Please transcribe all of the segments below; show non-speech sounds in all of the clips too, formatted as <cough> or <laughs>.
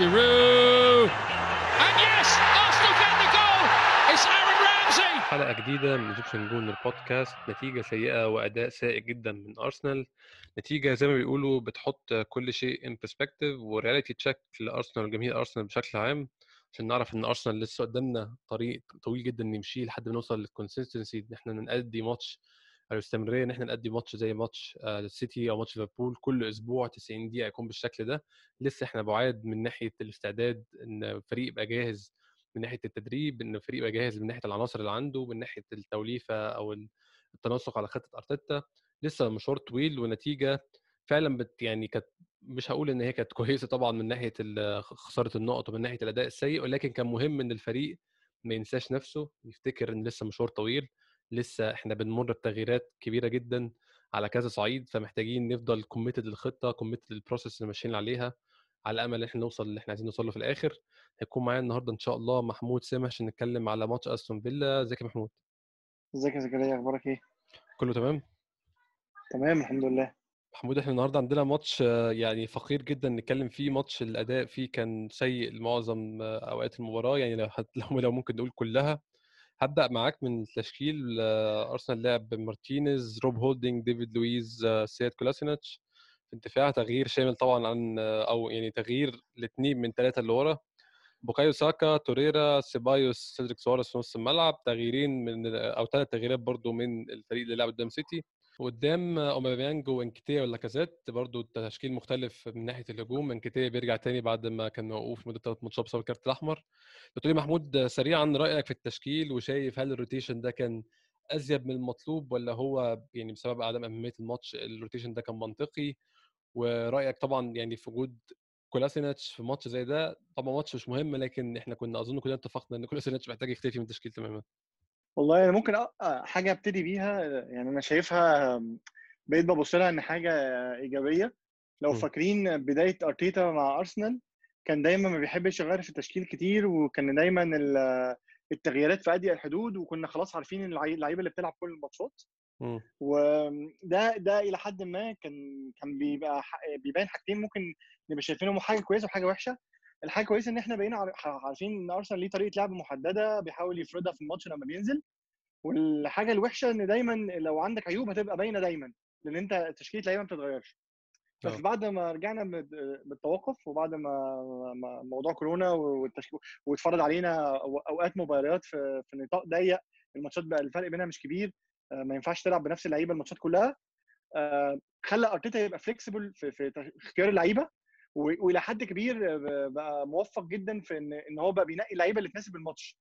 And yes, Arsenal get the goal. It's Aaron Ramsey. حلقة جديدة من Egyptian Gooner البودكاست نتيجة سيئة وأداء سيء جدا من أرسنال نتيجة زي ما بيقولوا بتحط كل شيء in perspective و reality check لأرسنال وجماهير أرسنال بشكل عام عشان نعرف إن أرسنال لسه قدامنا طريق طويل جدا نمشيه لحد ما نوصل لل consistency إن إحنا نأدي ماتش أو الاستمرارية إن إحنا نأدي ماتش زي ماتش آه، السيتي أو ماتش ليفربول كل أسبوع 90 دقيقة يكون بالشكل ده. لسه إحنا بعاد من ناحية الاستعداد إن الفريق يبقى جاهز من ناحية التدريب إن الفريق يبقى جاهز من ناحية العناصر اللي عنده من ناحية التوليفة أو التناسق على خطة أرتيتا. لسه مشوار طويل ونتيجة فعلا بت يعني كانت مش هقول إن هي كانت كويسة طبعا من ناحية خسارة النقط ومن ناحية الأداء السيء ولكن كان مهم إن الفريق ما ينساش نفسه. يفتكر إن لسه مشوار طويل. لسه إحنا بنمر بتغييرات كبيرة جدا على كذا صعيد فمحتاجين نفضل committed للخطة committed لل process اللي ماشيين عليها على امل إن إحنا نوصل اللي إحنا عايزين نوصل له في الآخر. هيكون معايا النهارده إن شاء الله محمود سامح عشان نتكلم على ماتش أستون فيلا. ازيك يا محمود؟ ازيك يا زكريا أخبارك إيه؟ كله تمام؟ تمام الحمد لله. محمود إحنا النهارده عندنا ماتش آه، يعني فقير جدا نتكلم فيه. ماتش الأداء فيه كان سيء لمعظم آه، أوقات المباراة يعني لو <laughs> لو ممكن نقول كلها. هبدأ معاك من التشكيل آه، ارسنال لعب مارتينيز روب هولدنج ديفيد لويز آه، سياد كولاسينيتش. في الدفاع تغيير شامل طبعا عن آه، أو يعني تغيير الاثنين من ثلاثة اللي ورا. بوكايو ساكا توريرا سيبايوس سيدريك سواريز في نص الملعب. تغييرين من أو ثلاث تغييرات برضو من الفريق اللي لعب قدام سيتي. وقدام اومابيانج وإنكيتيا ولاكازيت برضو تشكيل مختلف من ناحية الهجوم. إنكيتيا بيرجع تاني بعد ما كان موقوف مدة ثلاث ماتشات بسبب الكارت الأحمر. بتقولي محمود سريعا رأيك في التشكيل وشايف هل ال rotation ده كان أزيد من المطلوب ولا هو يعني بسبب عدم أهمية الماتش ال rotation ده كان منطقي؟ ورأيك طبعا يعني في وجود كولاسينيتش في ماتش زي ده طبعا ماتش مش مهم لكن إحنا كنا أظن كلنا اتفقنا إن كولاسينيتش محتاج يختفي من التشكيل تماما. والله أنا ممكن أ- حاجة أبتدي بيها يعني أنا شايفها بقيت ببص لها إن حاجة إيجابية لو م. فاكرين بداية أرتيتا مع أرسنال كان دايما ما بيحبش يغير في التشكيل كتير وكان دايما ال- التغييرات في اضيق الحدود وكنا خلاص عارفين اللعي- اللعيبة اللي بتلعب كل الماتشات مم. وده ده إلى حد ما كان كان بيبقى بيبين حاجتين ممكن نبقى شايفينهم حاجة كويسة وحاجة وحشة الحاجة كويسة إن إحنا بقينا عار- عارفين إن أرسنال ليه طريقة لعب محددة بيحاول يفرضها في الماتش لما بينزل. والحاجة الوحشة إن دايما لو عندك عيوب هتبقى باينة دايما لأن أنت تشكيلة لعيبة ما بتتغيرش. بس آه. بعد ما رجعنا بالتوقف وبعد ما موضوع كورونا والتشكيل واتفرض علينا أوقات مباريات في في نطاق ضيق الماتشات بقى الفرق بينها مش كبير آه، ما ينفعش تلعب بنفس اللعيبة الماتشات كلها آه، خلى أرتيتا يبقى فليكسيبل في, اختيار اللعيبة. وإلى حد كبير بقى موفق جدا في ان إن هو بقى بينقي اللعيبة اللي تناسب الماتش.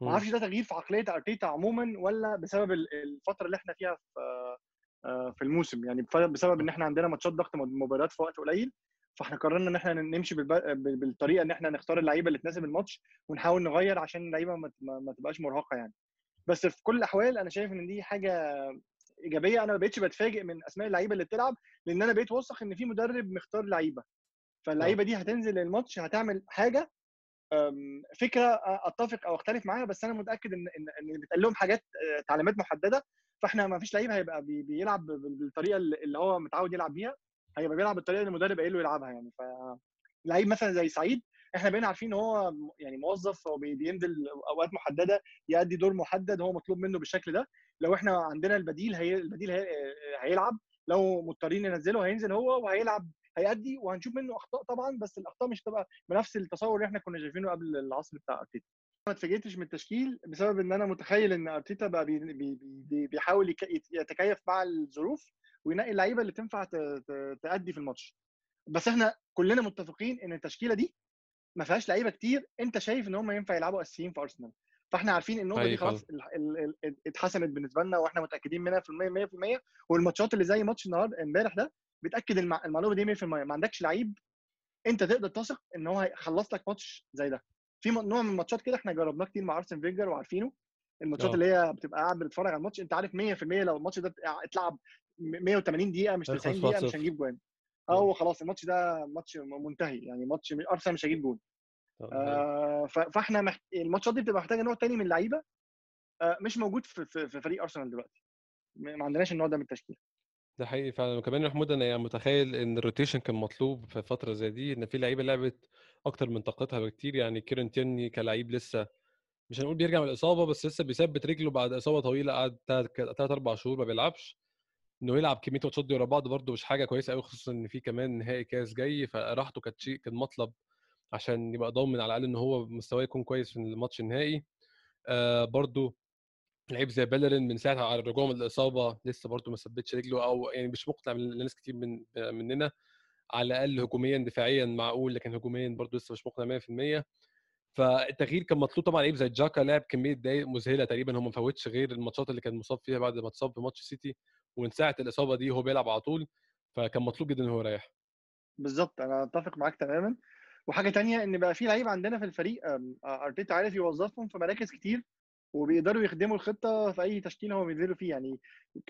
ما. أعرفش ده تغيير في عقلية أرتيتا عموما ولا بسبب ال- الفترة اللي إحنا فيها في آه، في الموسم. يعني بسبب إن إحنا عندنا ماتشات ضغط مباريات في وقت قليل فإحنا قررنا إن إحنا نمشي بالطريقة إن إحنا نختار اللعيبة اللي تناسب الماتش ونحاول نغير عشان اللعيبة ما تبقاش مرهقة يعني. بس في كل الأحوال أنا شايف إن دي حاجة إيجابية. أنا ما بقتش بتفاجئ من أسماء اللعيبة اللي بتلعب لأن أنا بقيت واثق إن في مدرب مختار لعيبة. فاللعيبة دي هتنزل الماتش هتعمل حاجة فكرة أتفق أو أختلف معاها بس أنا متأكد إن إن إن بيتقال لهم حاجات آه، تعليمات محددة فإحنا ما فيش لعيب هيبقى بي- بيلعب بال- بالطريقة اللي هو متعود يلعب بيها هيبقى بيلعب بالطريقة اللي المدرب قايل له يلعبها يعني. ف لعيب مثلا زي سعيد إحنا بقينا عارفين إن هو يعني موظف هو بي- بينزل أوقات محددة يأدي دور محدد هو مطلوب منه بالشكل ده لو إحنا عندنا البديل هي البديل هي هيلعب لو مضطرين ننزله هينزل هو وهيلعب هيأدي وهنشوف منه أخطاء طبعا بس الأخطاء مش هتبقى بنفس التصور اللي إحنا كنا شايفينه قبل العصر بتاع أرتيتا. ما اتفاجئتش من التشكيل بسبب إن أنا متخيل إن أرتيتا بقى بي بي بي بيحاول يتكيف مع الظروف وينقي اللعيبة اللي تنفع تأدي في الماتش. بس إحنا كلنا متفقين إن التشكيلة دي ما فيهاش لعيبة كتير. أنت شايف إن هم ينفع يلعبوا أساسيين في أرسنال. فإحنا عارفين النقطه دي خلاص اتحسمت بالنسبة لنا وإحنا متأكدين منها في المية 100% والماتشات اللي زي ماتش النهارده إمبارح ده بتأكد المع- المعلومة دي 100% ما عندكش لعيب أنت تقدر تثق إن هو هيخلص لك ماتش زي ده. في نوع من الماتشات كده إحنا جربناه كتير مع أرسن فينجر وعارفينه. الماتشات آه. اللي هي بتبقى قاعد بتتفرج على الماتش أنت عارف 100% لو الماتش ده اتلعب 180 دقيقة مش هيخلص 90 دقيقة 1-0. مش هنجيب جوان. آه. هو خلاص الماتش ده ماتش منتهي. يعني ماتش أرسنال مش هيجيب جون. آه فإحنا محت... الماتشات دي بتبقى محتاجة نوع تاني من اللعيبة. آه مش موجود في, في, في فريق أرسنال دلوقتي. ما عندناش النوع ده من التشكيل ده حقيقي فعلا. وكمان يا محمود أنا يعني متخيل إن ال rotation كان مطلوب في فترة زي دي إن في لعيبة لعبت أكتر من طاقتها بكتير. يعني كيرن تيرني كلاعب لسه مش هنقول بيرجع من الإصابة بس لسه بيثبت رجله بعد إصابة طويلة قعد ثلاث أربع شهور ما بيلعبش. إنه يلعب كمية ماتشات دي ورا بعض برده مش حاجة كويسة قوي خصوصا إن في كمان نهائي كاس جاي. فراحته كانت شيء كان مطلب عشان يبقى ضامن على الأقل إن هو مستواه يكون كويس في الماتش النهائي. آه برده لعيب زي بيلرين من ساعة على الرجوع من الإصابة لسه برده ما ثبتش رجله أو يعني مش مقنع لناس كتير من مننا على الأقل هجوميا دفاعيا معقول لكن هجوميا برده لسه مش مقنع 100% فالتغيير كان مطلوب طبعا لعيب زي جاكا لعب كمية دقائق مذهلة تقريبا هو ما فوتش غير الماتشات اللي كان مصاب فيها بعد ما اتصاب في ماتش سيتي ومن ساعة الإصابة دي هو بيلعب على طول فكان مطلوب جدا إن هو يريح. بالظبط أنا أتفق معاك تماما. وحاجة تانية إن بقى في لعيب عندنا في الفريق أرتيتا عارف يوظفهم في مراكز كتير. وبيقدروا يخدموا الخطة في أي تشكيل هو بينزلوا فيه يعني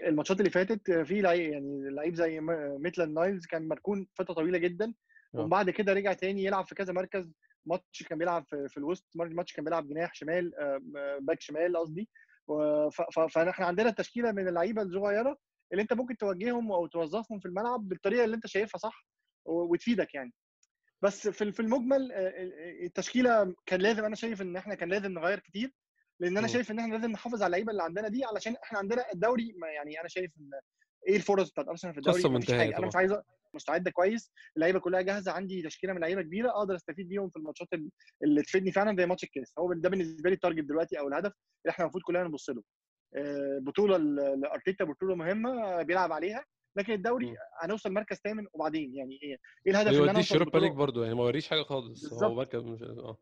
الماتشات اللي فاتت في لعيب يعني لعيب زي ميتلاند نايلز كان مركون فترة طويلة جدا وبعد كده رجع تاني يلعب في كذا مركز. ماتش كان بيلعب في الوسط ماتش كان بيلعب جناح شمال باك شمال قصدي. فاحنا عندنا تشكيلة من اللعيبة الصغيرة اللي انت ممكن توجههم أو توظفهم في الملعب بالطريقة اللي انت شايفها صح وتفيدك يعني. بس في في المجمل التشكيلة كان لازم أنا شايف إن إحنا كان لازم نغير كتير. لأن أنا شايف ان إحنا لازم نحافظ على اللعيبه اللي عندنا دي علشان إحنا عندنا الدوري يعني أنا شايف ان إيه الفرص بتاعت أرسنال في الدوري؟ مفيش حاجة أنا مش عايز مستعدة كويس اللعيبة كلها جاهزة عندي تشكيلة من لعيبة كبيرة أقدر أستفيد بيهم في الماتشات اللي تفيدني فعلا زي ماتش الكاس. هو ده بالنسبة لي ال target دلوقتي أو الهدف اللي إحنا المفروض كلنا نبص له. بطولة لأرتيتا بطولة مهمة بيلعب عليها لكن الدوري هنوصل مركز ثامن وبعدين يعني إيه؟ إيه الهدف اللي أنا أوصل الشوروبا ليج برضه يعني ما وريش حاجة خالص. هو مركز مش آه.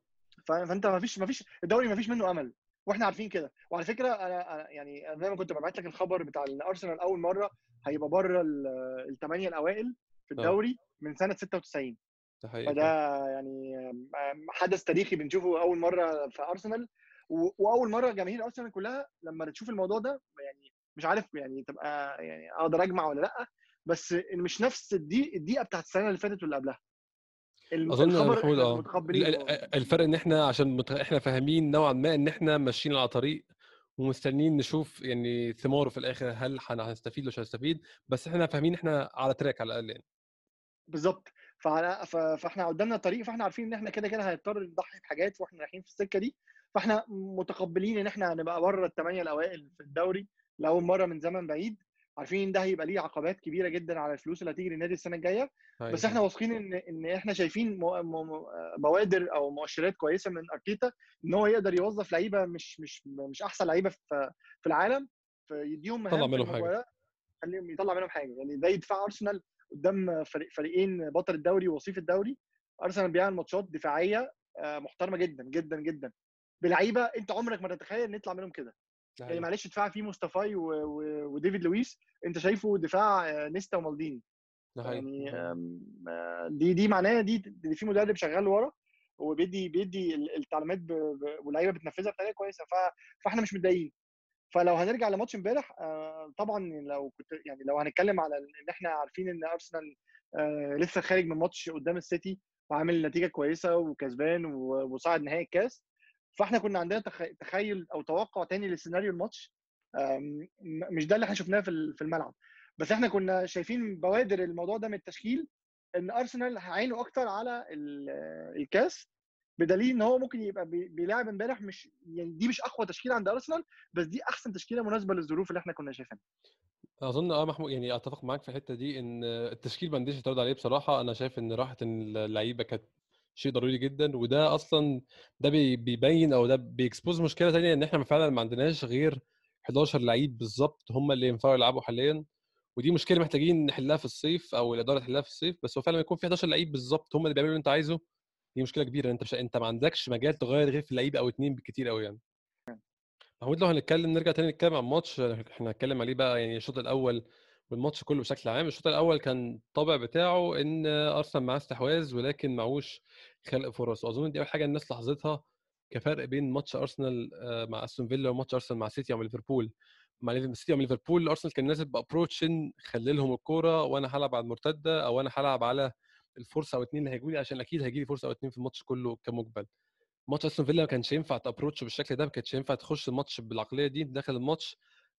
فأنت ما فيش ما فيش الدوري ما فيش منه أمل. وإحنا عارفين كده. وعلى فكرة أنا يعني زي ما كنت ببعت لك الخبر بتاع إن أرسنال أول مرة هيبقى بره الثمانيه الأوائل في الدوري من سنة 96 ده حقيقي فده يعني حدث تاريخي بنشوفه أول مرة في أرسنال. وأول مرة جماهير أرسنال كلها لما تشوف الموضوع ده يعني مش عارف يعني تبقى يعني أقدر أجمع ولا لأ بس مش نفس الدقيقه الدقيقة بتاعت السنة اللي فاتت واللي قبلها. أظن محمود آه. الفرق إن إحنا عشان مت... إحنا فاهمين نوعا ما إن إحنا ماشيين على طريق ومستنيين نشوف يعني ثماره في الآخر هل هنستفيد ولا مش هنستفيد بس إحنا فاهمين إحنا على تراك على الأقل يعني. بالظبط فعلى فإحنا قدامنا طريق فإحنا عارفين إن إحنا كده كده هنضطر نضحي بحاجات وإحنا رايحين في السكة دي. فإحنا متقبلين إن إحنا هنبقى بره الثمانيه الأوائل في الدوري لأول مرة من زمن بعيد. عارفين ان ده هيبقى ليه عقبات كبيرة جدا على الفلوس اللي هتيجي للنادي السنة الجاية. بس إحنا واثقين ان إن إحنا شايفين بوادر أو مؤشرات كويسة من أرتيتا إن هو يقدر يوظف لعيبة مش مش مش أحسن لعيبة في في العالم فيديهم مهام طلع منهم حاجة. خليهم يطلع منهم حاجة. يعني زي دفاع أرسنال قدام فريق فريقين بطل الدوري ووصيف الدوري. أرسنال بيعمل ماتشات دفاعية محترمة جدا جدا جدا. بلعيبة أنت عمرك ما تتخيل إن يطلع منهم كده. يعني معلش دفاع فيه مصطفى وديفيد لويس. انت شايفه دفاع نيستا ومالديني. يعني دي دي معناها دي, دي في مدرب شغال ورا وبيدي بيدي التعليمات واللعيبة بتنفذها بطريقة كويسة. فاحنا مش متضايقين. فلو هنرجع لماتش امبارح طبعا لو كنت يعني لو هنتكلم على إن إحنا عارفين إن أرسنال لسه خارج من ماتش قدام السيتي وعامل نتيجة كويسة وكسبان وصاعد نهائي الكاس فاحنا كنا عندنا تخيل أو توقع تاني لسيناريو الماتش مش ده اللي إحنا شفناه في الملعب. بس إحنا كنا شايفين بوادر الموضوع ده من التشكيل إن أرسنال هيعينه أكتر على الكاس بدليل إن هو ممكن يبقى بيلاعب إمبارح مش يعني دي مش أقوى تشكيلة عند أرسنال بس دي أحسن تشكيلة مناسبة للظروف اللي إحنا كنا شايفينها. أظن آه محمود يعني أتفق معاك في الحتة دي إن التشكيل ما عنديش اعتراض عليه بصراحة. أنا شايف إن راحة اللعيبة كانت شيء ضروري جدا وده أصلا ده بيبين أو ده بيكسبوز مشكلة ثانية إن إحنا فعلا ما عندناش غير 11 لعيب بالظبط هم اللي ينفعوا يلعبوا حاليا ودي مشكلة محتاجين نحلها في الصيف أو الإدارة تحلها في الصيف بس هو فعلا يكون في 11 لعيب بالظبط هم اللي بيعملوا اللي أنت عايزه دي مشكلة كبيرة أنت مش أنت ما عندكش مجال تغير غير في لعيب أو اثنين بالكثير قوي يعني. محمود لو هنتكلم نرجع تاني نتكلم عن الماتش إحنا هنتكلم عليه بقى يعني الشوط الأول والماتش كله بشكل عام. الشوط الأول كان الطابع بتاعه إن أرسنال معاه استحواذ ولكن معهوش خلق فرص. وأظن دي أول حاجة الناس لاحظتها كفرق بين ماتش أرسنال مع أستون فيلا وماتش أرسنال مع سيتي أو ليفربول. مع سيتي أو ليفربول أرسنال كان نازل ب approach خلي لهم الكورة وأنا هلعب على المرتدة أو أنا هلعب على الفرصة أو اتنين اللي هيجوا لي عشان أكيد هيجي لي فرصة أو اتنين في الماتش كله كمجمل ماتش أستون فيلا ما كانش ينفع ت approach بالشكل ده ما كانش ينفع تخش الماتش بالعقلية دي داخل الماتش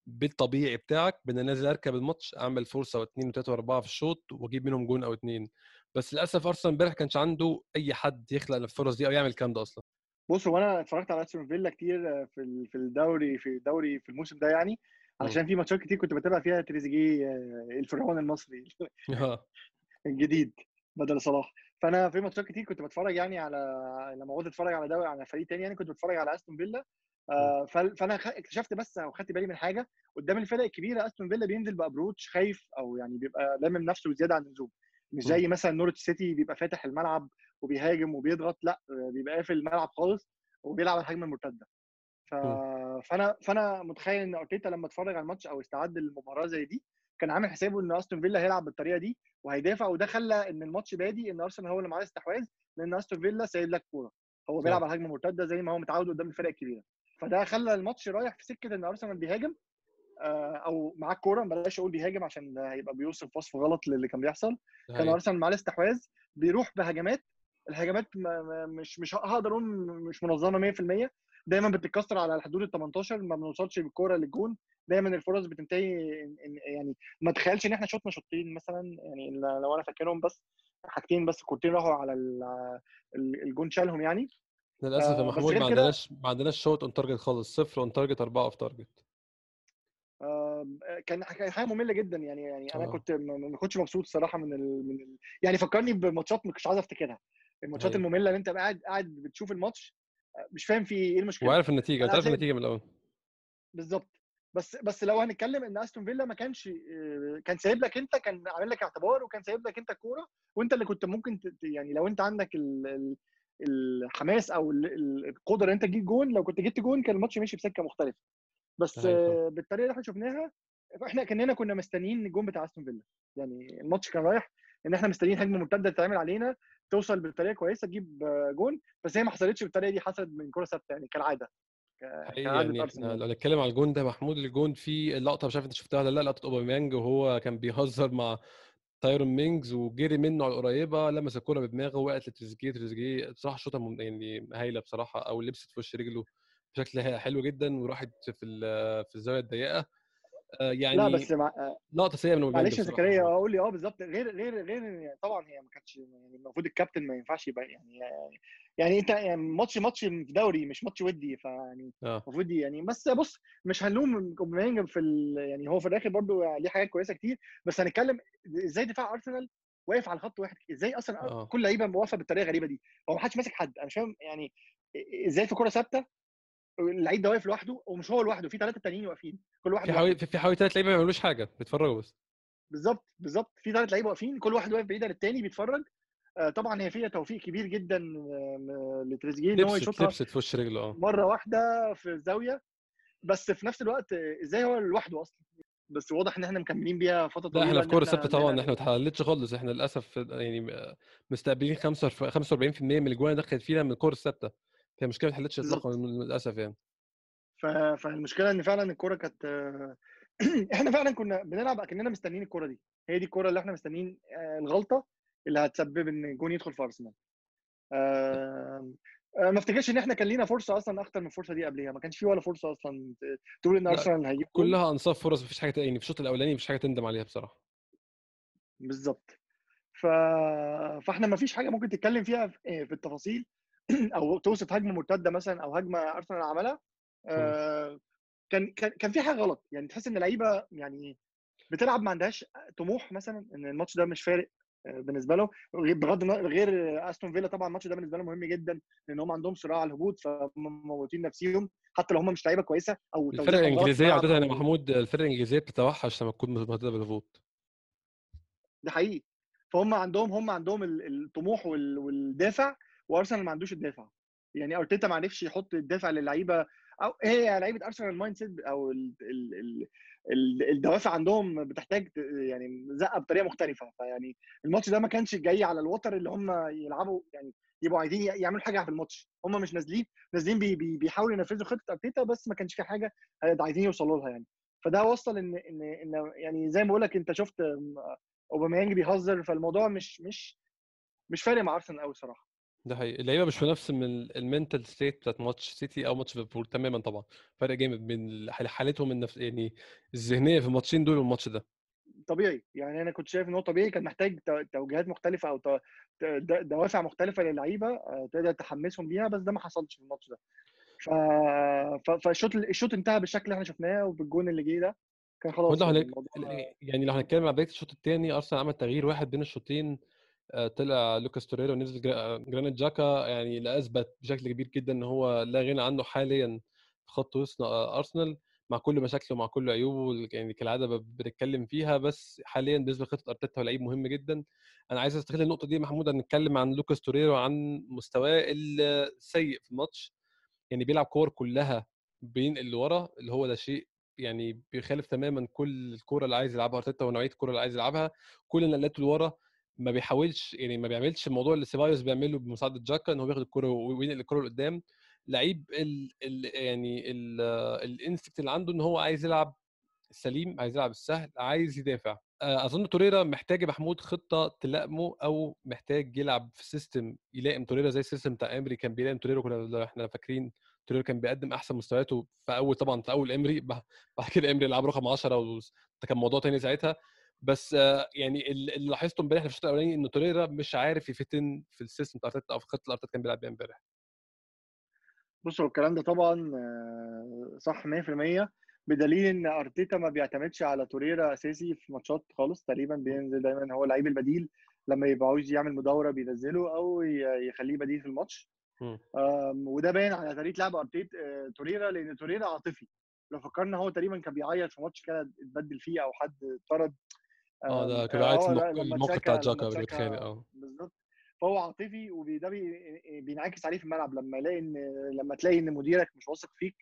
بالطبيعي بتاعك بدنا نازل أركب الماتش أعمل فرصة واثنين وثلاثه وأربعة في الشوط وأجيب منهم جون أو اثنين بس للأسف أرسنال امبارح كانش عنده أي حد يخلق الفرص دي أو يعمل الكلام ده أصلا. بص هو أنا اتفرجت على أستون فيلا كتير في في الدوري في الدوري في الموسم ده يعني علشان في ماتشات كتير كنت بتابع فيها تريزيجيه آه، الفرعون المصري آه. <laughs> الجديد بدل صلاح. فأنا في ماتشات كتير كنت بتفرج يعني على لما قعدت أتفرج على دوري على فريق تاني يعني كنت بتفرج على أستون فيلا. آه، فأنا خ- اكتشفت بس أو خدت بالي من حاجة قدام الفرق الكبيرة أستون فيلا بينزل بأبروتش خايف أو يعني بيبقى لامم نفسه زياده عن اللزوم. مش زي مثلا نورتش سيتي بيبقى فاتح الملعب وبيهاجم وبيضغط لأ آه، بيبقى قافل الملعب خالص وبيلعب على الهجمة المرتدة. ف... فأنا فأنا متخيل إن أرتيتا لما اتفرج على الماتش أو استعد للمباراة زي دي كان عامل حسابه إن أستون فيلا هيلعب بالطريقة دي وهيدافع وده خلى إن الماتش بادي إن أرسنال هو اللي معاه الاستحواذ لأن أستون فيلا سايب لك كورة. هو بيلعب على هجمه مرتده زي ما هو متعود قدام الفرق الكبيرة. فده خلى الماتش رايح في سكة إن أرسنال بيهاجم آه، أو معاه الكوره بلاش أقول بيهاجم عشان هيبقى بيوصف وصف غلط للي كان بيحصل. كان. أرسنال معاه الاستحواذ بيروح بهجمات الهجمات ما- ما- مش مش هقدر أقول مش منظمة 100% دايما بتتكسر على حدود ال 18 ما بنوصلش بالكورة للجون. دايما الفرص بتنتهي يعني ما تخيلش إن إحنا شوطنا شوطين مثلا يعني لو أنا فاكرهم بس حاجتين بس كورتين راحوا على ال- ال- الجون شالهم يعني. للأسف يا آه، محمود ما عندناش ما عندناش shot on target خالص صفر on target أربعة off target آه، كان كان حاجة مملة جدا يعني يعني أنا آه. كنت ما ما كنتش مبسوط الصراحة من ال... من ال... يعني فكرني بماتشات مش عايز أفتكرها. الماتشات أيوة. المملة اللي أنت قاعد قاعد بتشوف الماتش آه، مش فاهم في إيه المشكلة. وعارف النتيجة أنت عارف النتيجة من الأول. بالظبط. بس بس لو هنتكلم إن أستون فيلا ما كانش كان سايب لك أنت كان عامل لك اعتبار وكان سايب لك أنت الكورة وأنت اللي كنت ممكن يعني لو أنت عندك ال... ال... الحماس أو ال- ال- القدرة إن أنت تجيب جون لو كنت جبت جون كان الماتش مشي بسكة مختلفة. بس. آه، بالطريقة اللي إحنا شفناها إحنا كأننا كنا مستنيين الجون بتاع أستون فيلا. يعني الماتش كان رايح إن إحنا مستنيين هجمة مرتده تتعمل علينا توصل بطريقة كويسة تجيب جون بس هي ما حصلتش بالطريقة دي حصلت من كرة ثابتة يعني كالعادة. يعني إحنا لو نتكلم على الجون ده محمود الجون في اللقطه مش عارف أنت شفتها ولا لأ لقطة أوباميانج وهو كان بيهزر مع تايرون مينجز وجري منه على القريبة لمس الكوره بدماغه وقعت لتريزيجيه تريزيجيه بصراحة شوطه يعني هايلة بصراحة أو لبست في وش رجله بشكل حلو جدا وراحت في في الزاوية الضيقة. يعني لا بس مع... آه، لقطة سيئة من معلش يا. زكريا أقول لي آه بالظبط غير غير غير يعني طبعا هي ما كانتش يعني المفروض الكابتن ما ينفعش يبقى يعني يعني أنت يعني ماتش ماتش في دوري مش ماتش ودي فيعني آه المفروض يعني بس بص مش هنلوم أوباميانج في ال... يعني هو في الآخر برضو ليه حاجات كويسة كتير بس هنتكلم إزاي دفاع أرسنال واقف على خط واحد إزاي أصلا آه. كل لعيبة واقفة بالطريقة الغريبه دي هو ما حدش ماسك حد أنا مش فاهم يعني إزاي في كرة ثابتة اللعيب ده واقف لوحده ومش هو لوحده في ثلاثة تانيين واقفين كل واحد في. حوالي في حوالي ثلاث لعيبة ما بيعملوش حاجة بيتفرجوا بس. بالظبط بالظبط في ثلاث لعيبة واقفين كل واحد واقف بعيد عن التاني بيتفرج. آه، طبعا هي فيها توفيق كبير جدا آه، لتريزيجيه إن هو يشوطها لبست في وش رجله آه. مرة واحدة في الزاوية. بس في نفس الوقت آه، إزاي هو لوحده أصلا؟ بس واضح إن إحنا مكملين بيها فترة لا طويلة إحنا في كورة ثابتة طبعا إحنا ما اتحلتش خالص إحنا للأسف يعني مستقبلين 45% من الاجوان اللي دخلت فينا من الكورة الثابتة. فهي مشكلة ما اتحلتش. اطلاقا للأسف يعني. فالمشكلة إن فعلا الكورة كانت آه، <clears throat> إحنا فعلا كنا بنلعب أكننا مستنيين الكورة دي. هي دي الكورة اللي إحنا مستنيين آه، الغلطة اللي هتسبب إن الجون يدخل في أرسنال. آه، آه، ما افتكرش إن إحنا كان لينا فرصة أصلا أكتر من الفرصة دي قبلها ما كانش في ولا فرصة أصلا تقول إن أرسنال هيجيب جون. كلها أنصاف فرص مفيش حاجة يعني في الشوط الأولاني مفيش حاجة تندم عليها بصراحة. بالظبط ف... فإحنا ما فيش حاجة ممكن تتكلم فيها في في التفاصيل. <clears throat> أو توصف هجمة مرتدة مثلا أو هجمة أرسنال عملها آه، كان كان كان في حاجة غلط. يعني تحس إن اللعيبة يعني بتلعب ما عندهاش طموح مثلا إن الماتش ده مش فارق آه، بالنسبة له بغض النظر غير أستون فيلا طبعا الماتش ده بالنسبة لهم مهم جدا لأن هم عندهم صراع على الهبوط فموتين نفسيهم حتى لو هم مش لعيبة كويسة أو الفرق الإنجليزية عاده يا محمود الفرق الإنجليزية بتتوحش لما تكون مهدده بالهبوط. ده حقيقي. فهم عندهم هم عندهم ال- الطموح وال- والدافع وأرسنال ما عندوش الدافع. يعني أرتيتا ما عرفش يحط الدافع للعيبة أو هي لعيبة ارسنال ال mind set أو ال ال ال ال الدوافع عندهم بتحتاج يعني زقة بطريقة مختلفة. فيعني الماتش ده ما كانش جاي على الوتر اللي هم يلعبوا يعني يبقوا عايزين يعملوا حاجة في الماتش. هم مش نازلين نازلين بي بي بيحاولوا ينفذوا خطة أرتيتا بس ما كانش في حاجة عايزين يوصلوا لها يعني. فده وصل إن إن إن يعني زي ما بقول لك أنت شفت أوباميانج بيهزر. فالموضوع مش مش مش فارق مع ارسنال قوي صراحة. ده حقيقي. اللعيبة مش في نفس من ال mental state بتاعت ماتش سيتي أو ماتش ليفربول تماما طبعا. فرق جامد بين حالتهم النفس يعني الذهنية في الماتشين دول والماتش ده. طبيعي. يعني أنا كنت شايف إن هو طبيعي كان محتاج توجيهات مختلفة أو دوافع مختلفة للعيبة آه، تقدر تحمسهم بيها بس ده ما حصلش في الماتش ده. ف... فالشوط الشوط انتهى بالشكل اللي إحنا شفناه وبالجون اللي جه ده. كان خلاص يعني. يعني لو هنتكلم على بداية الشوط الثاني أرسنال عمل تغيير واحد بين الشوطين طلع لوكاس توريرا ونزل جرانيت جاكا يعني اللي أثبت بشكل كبير جدا إن هو لا غنى عنه حاليا في خط وسط آه، أرسنال مع كل مشاكله ومع كل عيوبه يعني كالعادة بنتكلم فيها بس حاليا بالنسبة لخطه أرتيتا هو لعيب مهم جدا. أنا عايز أستغل النقطة دي محمود نتكلم عن لوكاس توريرا وعن مستواه السيء في الماتش. يعني بيلعب كور كلها بين اللي ورا اللي هو ده شيء يعني بيخالف تماما كل الكورة اللي عايز يلعبها أرتيتا ونوعية الكورة اللي عايز يلعبها. كل النقلات لورا ما بيحاولش يعني ما بيعملش الموضوع اللي سيبايوس بيعمله بمساعدة جاكا إن هو بياخد الكوره وينقل الكوره لقدام. لعيب ال ال يعني ال instinct اللي عنده إن هو عايز يلعب السليم عايز يلعب السهل عايز يدافع. أظن توريرا محتاج يا محمود خطة تلائمه أو محتاج يلعب في system يلائم توريرا زي ال system بتاع إمري كان بيلائم توريرا كنا إحنا فاكرين توريرا كان بيقدم أحسن مستوياته في أول طبعا في أول إمري بعد كده إمري لعب رقم 10 وده كان موضوع تاني ساعتها. بس يعني اللي لاحظته امبارح في الشوط الأولاني إن توريرا مش عارف ي fit in في ال system بتاع أرتيتا أو في خطة أرتيتا كان بيلعب بيها امبارح. بص هو الكلام ده طبعا آه، صح 100% بدليل إن أرتيتا ما بيعتمدش على توريرا أساسي في ماتشات خالص تقريبا بينزل دايما هو اللعيب البديل لما يبقى عاوز يعمل مداورة بينزله أو يخليه بديل في الماتش. وده باين على طريقة لعب ارتيتا آه، توريرا لأن توريرا عاطفي. لو فكرنا هو تقريبا كان بيعيط في ماتش كده اتبدل فيه أو حد اتطرد آه ده كان الموقف بتاع جاكا بيتخانق آه. بالظبط فهو عاطفي وده بينعكس عليه في الملعب لما يلاقي إن لما تلاقي إن مديرك مش واثق فيك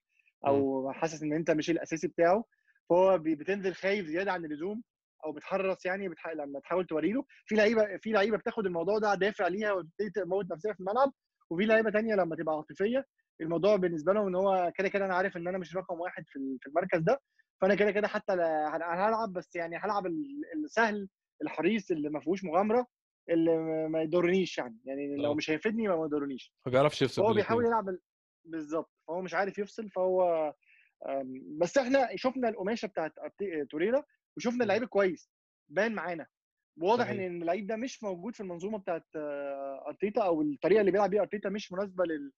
أو حاسس إن أنت مش الأساسي بتاعه فهو بتنزل خايف زيادة عن اللزوم أو بتحرص يعني بتح... لما تحاول توري له. في لعيبة في لعيبة بتاخد الموضوع ده دافع ليها وتبتدي تموت نفسها في الملعب وفي لعيبة ثانية لما تبقى عاطفية الموضوع بالنسبة لهم إن هو كده كده أنا عارف إن أنا مش رقم واحد في المركز ده فأنا كده كده حتى هلعب بس يعني هلعب السهل الحريص اللي ما فيهوش مغامرة اللي ما يضرنيش يعني. يعني لو آه. مش هيفيدني ما يضرنيش. ما بيعرفش يفصل هو بيحاول يلعب بالظبط فهو مش عارف يفصل فهو بس إحنا شفنا القماشة بتاعت توريرا وشفنا اللعيب كويس بان معانا. واضح إن اللعيب ده مش موجود في المنظومة بتاعت آه، أرتيتا أو الطريقة اللي بيلعب بيها أرتيتا مش مناسبة لل...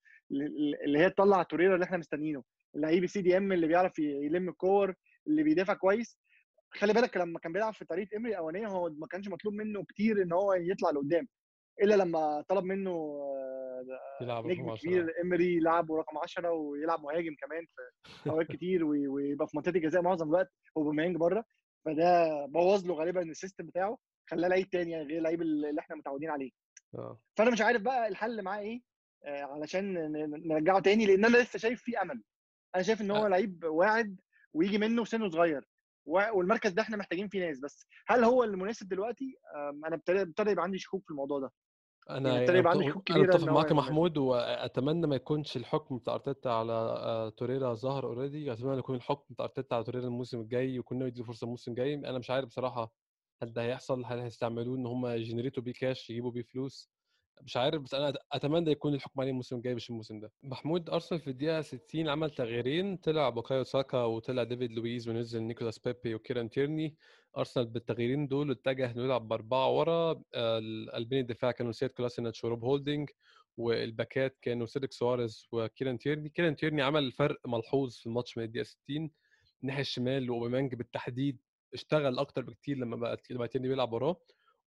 اللي هي تطلع توريرا اللي إحنا مستنيينه. اللعيب ال CDM اللي بيعرف يلم الكور اللي بيدافع كويس. خلي بالك لما كان بيلعب في طريقة امري الاولانيه هو ما كانش مطلوب منه كتير إن هو يطلع لقدام إلا لما طلب منه آه، نجم كبير امري لعبه رقم 10 ويلعب مهاجم كمان في أوقات <laughs> كتير ويبقى في منطقة الجزاء معظم الوقت وأوباميانج بره. فده بوظ له غالبا ال system بتاعه خلاه لعيب تاني يعني غير اللعيب اللي إحنا متعودين عليه. أوه. فأنا مش عارف بقى الحل معاه إيه آه، علشان نرجعه تاني لأن أنا لسه شايف فيه أمل. أنا شايف إن هو لعيب واعد ويجي منه سنه صغير. والمركز ده إحنا محتاجين فيه ناس. بس هل هو المناسب دلوقتي؟ أنا ابتدى يبقى عندي شكوك في الموضوع ده. أنا يعني ابتدى يبقى عندي شكوك كبيرة أنا متفق معاك محمود وأتمنى ما يكونش الحكم بتاع أرتيتا على آه، توريرا ظهر already أتمنى يكون الحكم بتاع أرتيتا على توريرا الموسم الجاي ويكون يديله فرصة الموسم الجاي. أنا مش عارف بصراحة هل ده هيحصل هل هيستعملوه إن هم يجنريتوا بيه كاش يجيبوا بيه فلوس. مش عارف بس أنا أتمنى يكون الحكم عليه الموسم الجاي مش الموسم ده. محمود أرسنال في الدقيقة 60 عمل تغييرين طلع بوكايو ساكا وطلع ديفيد لويز ونزل نيكولاس بيبي وكيران تيرني. أرسنال بالتغييرين دول اتجه إنه يلعب بأربعة ورا قلبين الدفاع كانوا سياد كولاسيناتش وروب هولدنج والباكات كانوا سيدريك سواريز وكيران تيرني. كيران تيرني عمل فرق ملحوظ في الماتش من الدقيقة 60 الناحيه الشمال واوباميانج بالتحديد اشتغل أكتر بكتير لما بقى لما تيرني بيلعب وراه.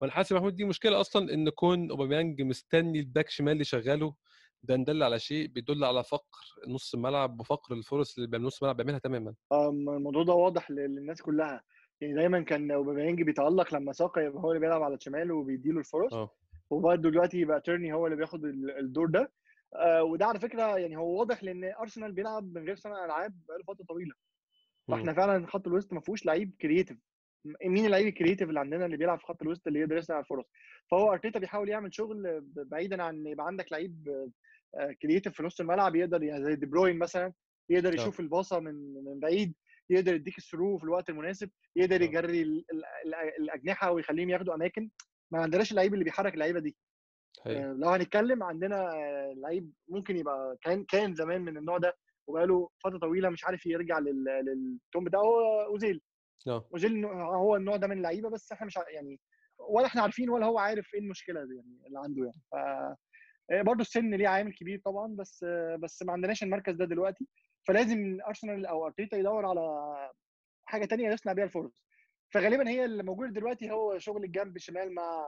وأنا حاسس محمود دي مشكلة أصلا إن كون أوباميانج مستني الباك شمال اللي شغاله ده إن دل على شيء بيدل على فقر نص الملعب وفقر الفرص اللي نص الملعب بيعملها تماما. الموضوع ده واضح للناس كلها. يعني دايما كان أوباميانج بيتألق لما ساكا يبقى هو اللي بيلعب على الشمال وبيديله الفرص. أوه. وبرده دلوقتي يبقى تيرني هو اللي بياخد الدور ده. آه وده على فكرة يعني هو واضح لأن أرسنال بيلعب من غير صانع ألعاب بقاله فترة طويلة. فإحنا فعلا خط الوسط ما فيهوش لعيب creative مين اللعيب ال creative اللي عندنا اللي بيلعب في خط الوسط اللي يقدر يصنع الفرص؟ فهو أرتيتا بيحاول يعمل شغل بعيدا عن يبقى عندك لعيب creative في نص الملعب يقدر يعني زي دي بروين مثلا يقدر يشوف الباصة من من بعيد يقدر يديك ال through في الوقت المناسب يقدر يجري الأجنحة ويخليهم ياخدوا أماكن. ما عندناش اللعيب اللي بيحرك اللعيبة دي. حقيقي. آه، لو هنتكلم عندنا آه، لعيب ممكن يبقى كان كان زمان من النوع ده وبقاله فترة طويلة مش عارف يرجع لل- للتوم بتاعه هو أوزيل. آه. اوزيل هو النوع ده من اللعيبة بس إحنا مش يعني ولا إحنا عارفين ولا هو عارف إيه المشكلة دي يعني اللي عنده يعني. ف برضه السن ليه عامل كبير طبعا بس بس ما عندناش المركز ده دلوقتي. فلازم أرسنال أو أرتيتا يدور على حاجة تانية يصنع بيها الفرص. فغالبا هي اللي موجود دلوقتي هو شغل الجنب الشمال مع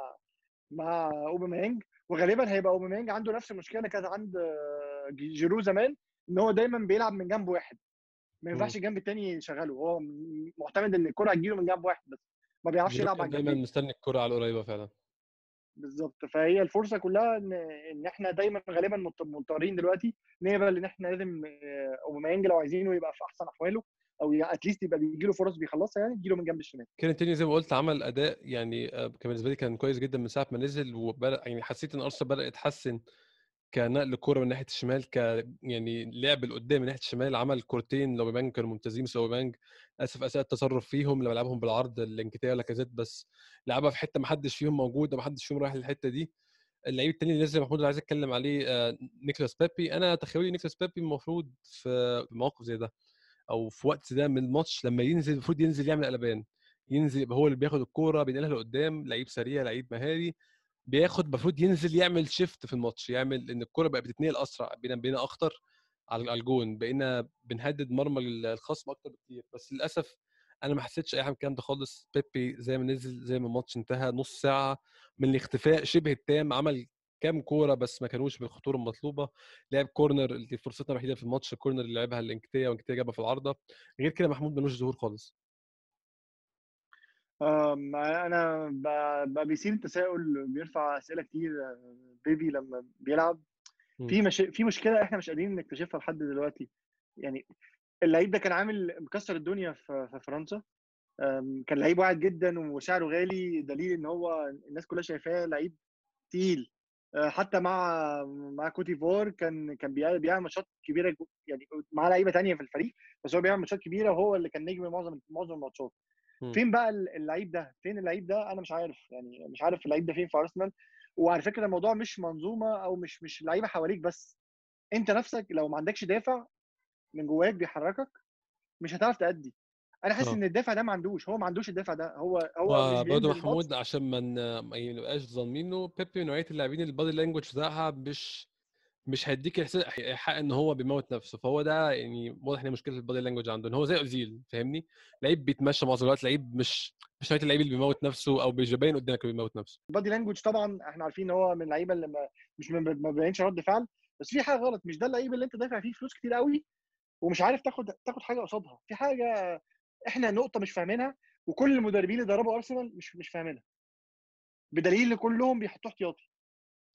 مع أوباميانج. وغالبا هيبقى أوباميانج عنده نفس المشكلة كانت عند آه، جيرو زمان إن هو دايما بيلعب من جنب واحد. ما ينفعش الجنب التاني يشغله. هو معتمد إن الكرة هتجيله من جنب واحد بس. ما بيعرفش يلعب كان على دايما الجنبين مستني الكرة على القريبة فعلا. بالظبط. فهي الفرصة كلها ان إن إحنا دايما غالبا مضط- مضطرين دلوقتي نقبل إن إحنا لازم آه، أوباميانج لو عايزينه يبقى في أحسن أحواله أو at least يبقى بيجي له فرص بيخلصها يعني تجي له من جنب الشمال. كيران تيرني زي ما قلت عمل أداء يعني آه، كان بالنسبة لي كان كويس جدا من ساعة ما نزل وبدأ يعني حسيت إن أرسنال بدأ يتحسن كنقل كورة من ناحية الشمال ك يعني لعب لقدام من ناحية الشمال عمل كورتين لأوباميانج كانوا ممتازين بس أوباميانج للاسف اساء التصرف فيهم لما لعبهم بالعرض لإنكيتياه ولاكازيت بس لعبها في حتة ما حدش فيهم موجود وما حدش فيهم رايح للحتة دي. اللعيب التاني اللي نزل محمود اللي عايز أتكلم عليه آه، نيكولاس بيبي. أنا تخيلي نيكولاس بيبي المفروض في مواقف زي ده أو في وقت ده من الماتش لما ينزل المفروض ينزل يعمل قلبان ينزل يبقى هو اللي بياخد الكورة بينقلها لقدام لعيب سريع لعيب مهاري بياخد المفروض ينزل يعمل shift في الماتش يعمل إن الكوره بقى بتتنقل أسرع بقينا بقينا أخطر على الجون بقينا بنهدد مرمى الخصم أكتر بكتير. بس للأسف أنا ما حسيتش أي حاجة من الكلام ده خالص. بيبي زي ما نزل زي ما الماتش انتهى نص ساعة من الاختفاء شبه التام عمل كام كورة بس ما كانوش بالخطورة المطلوبة. لعب corner اللي فرصتنا الوحيدة في الماتش ال corner اللي لعبها لإنكتية وإنكتية جابها في العارضة. غير كده محمود ملوش ظهور خالص. أنا ب- ب- بيثير التساؤل بيرفع أسئلة كتير آه، بيبي لما بيلعب. في مش... في مشكلة إحنا مش قادرين نكتشفها لحد دلوقتي يعني اللعيب ده كان عامل مكسر الدنيا في فرنسا كان لعيب واعد جدا وسعره غالي دليل إن هو الناس كلها شايفاه لعيب تقيل آه، حتى مع مع كوتيفور كان كان بيعمل ماتشات كبيرة يعني مع لعيبة تانية في الفريق بس هو بيعمل ماتشات كبيرة وهو اللي كان نجم معظم معظم الماتشات. فين بقى اللعيب ده؟ فين اللعيب ده؟ أنا مش عارف يعني مش عارف اللعيب ده فين في أرسنال. وعلى فكرة الموضوع مش منظومة أو مش مش لعيبة حواليك بس. أنت نفسك لو ما عندكش دافع من جواك بيحركك مش هتعرف تأدي. أنا حاسس آه. إن الدافع ده ما عندوش. هو ما عندوش الدافع ده. هو هو الماتش محمود عشان ما نبقاش ظالمينه. بيبي نوعيه اللاعبين البادي لانجوج بتاعها مش مش هيديك حق إن هو بيموت نفسه فهو ده يعني واضح إن مشكلة ال body language عنده ان هو زي أوزيل فاهمني؟ لعيب بيتمشى معظم الوقت لعيب مش مش نوعيه اللعيب اللي بيموت نفسه أو مش باين قدامك اللي بيموت نفسه. ال body language طبعا إحنا عارفين إن هو من اللعيبة اللي مش ما بيبينش رد فعل بس في حاجة غلط مش ده اللعيب اللي أنت دافع فيه فلوس كتير قوي ومش عارف تاخد تاخد حاجة قصادها. في حاجة إحنا نقطة مش فاهمينها وكل المدربين اللي دربوا أرسنال مش مش فاهمينها. بدليل كلهم بيحطوه احتياطي.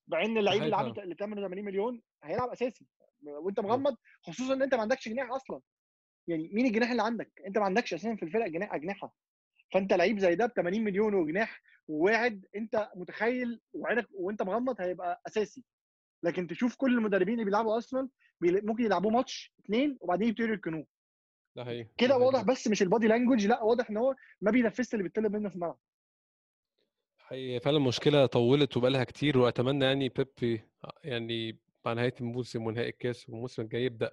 مع إن اللعيب اللي اللي 80 مليون هيلعب أساسي. وأنت. مغمض خصوصا إن أنت ما عندكش جناح أصلا. يعني مين الجناح اللي عندك؟ أنت ما عندكش أساسا في الفرقه جناح أجنحة. فأنت لعيب زي ده ب 80 مليون وجناح وواعد أنت متخيل وعينك وأنت مغمض هيبقى أساسي. لكن تشوف كل المدربين اللي بيلعبوا أرسنال ممكن يلعبوه ماتش اثنين وبعدين يبتدوا يركنوه ده حقيقي. كده. واضح بس مش البادي لانجوج لا واضح إن هو ما بينفذش اللي بيطلب منه في الملعب. هي فعلا مشكلة طولت وبقالها كتير وأتمنى يعني بيبي يعني مع نهاية الموسم ونهائي الكاس والموسم الجاي يبدأ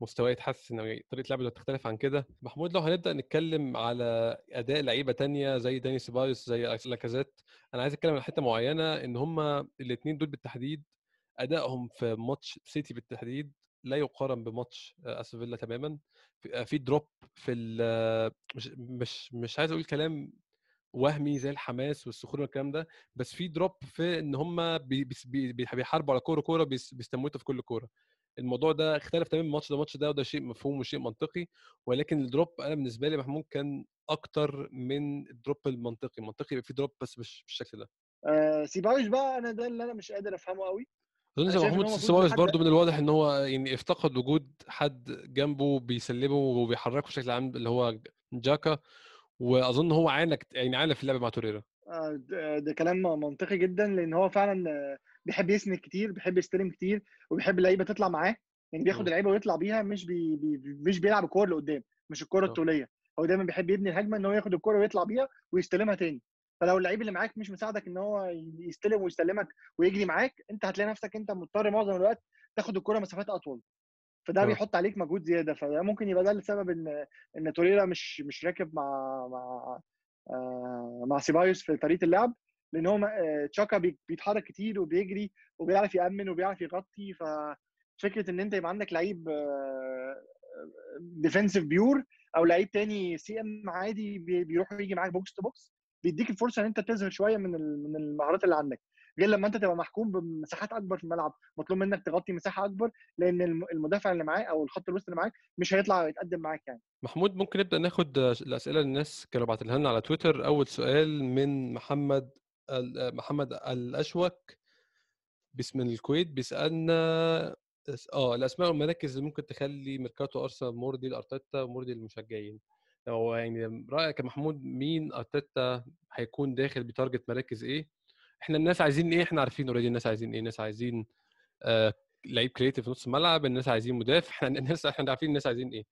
مستواه يتحسن أو طريقة لعبه تختلف عن كده. محمود لو هنبدأ نتكلم على أداء لعيبة تانية زي داني سيبايوس زي لاكازيت أنا عايز أتكلم عن حتة معينة إن هما الاتنين دول بالتحديد أدائهم في ماتش سيتي بالتحديد لا يقارن بماتش أستون فيلا تماما. في- drop في مش مش مش عايز أقول كلام وهمي زي الحماس والسخونه والكلام ده بس في drop في إن هم بيحاربوا على كورة كورة بيس- بيستموتوا في كل كورة. الموضوع ده اختلف تماما الماتش ده الماتش ده وده شيء مفهوم وشيء منطقي ولكن ال drop أنا بالنسبة لي محمود كان أكتر من ال drop المنطقي المنطقي يبقى في drop بس مش بالشكل ده. آه بقى أنا ده اللي أنا مش قادر أفهمه قوي أظن زي محمود سيبايوس برضو من الواضح إن هو يعني افتقد وجود حد جنبه بيسلمه وبيحركه بشكل عام اللي هو جاكا. وأظن هو عانى كت- يعني عانى في اللعب مع توريرا آه، ده كلام منطقي جدا لأن هو فعلا آه، بيحب يسند كتير بيحب يستلم كتير وبيحب اللعيبة تطلع معاه يعني بياخد مم. اللعيبة ويطلع بيها مش بي بي مش بيلعب الكورة لقدام مش الكورة آه. الطولية هو دايما بيحب يبني الهجمة إن هو ياخد الكورة ويطلع بيها ويستلمها تاني فلو اللعيب اللي معاك مش مساعدك إن هو يستلم ويسلمك ويجري معاك أنت هتلاقي نفسك أنت مضطر معظم الوقت تاخد الكره مسافات أطول فده آه. بيحط عليك مجهود زيادة فده ممكن يبقى ده السبب إن إن توريرا مش مش راكب مع مع آه، مع سيبايوس في طريقة اللعب لأن هو آه، تشاكا بي- بيتحرك كتير وبيجري وبيعرف يأمن وبيعرف يغطي ففكرة إن أنت يبقى عندك لعيب defensive pure أو لعيب تاني CM عادي بي- بيروح ويجي معاك box to box بيديك الفرصة إن أنت تظهر شوية من من المهارات اللي عندك غير لما انت تبقى محكوم بمساحات اكبر في الملعب مطلوب منك تغطي مساحة اكبر لأن الم- المدافع اللي معاه أو الخط الوسط اللي معاك مش هيطلع يتقدم معاك يعني. محمود ممكن نبدأ ناخد الأسئلة اللي الناس كانوا باعتينها لنا على تويتر. أول سؤال من محمد محمد الأشوك باسم الكويت بيسألنا آه الأسماء والمراكز اللي ممكن تخلي ميركاتو أرسنال مرضي لارتيتا ومرضي للمشجعين هو يعني رأيك يا محمود مين أرتيتا هيكون داخل ب target مراكز إيه؟ إحنا الناس عايزين إيه؟ إحنا عارفين already الناس عايزين إيه؟ الناس عايزين آه لعيب creative في نص الملعب الناس عايزين مدافع إحنا <laughs> الناس إحنا عارفين الناس عايزين إيه.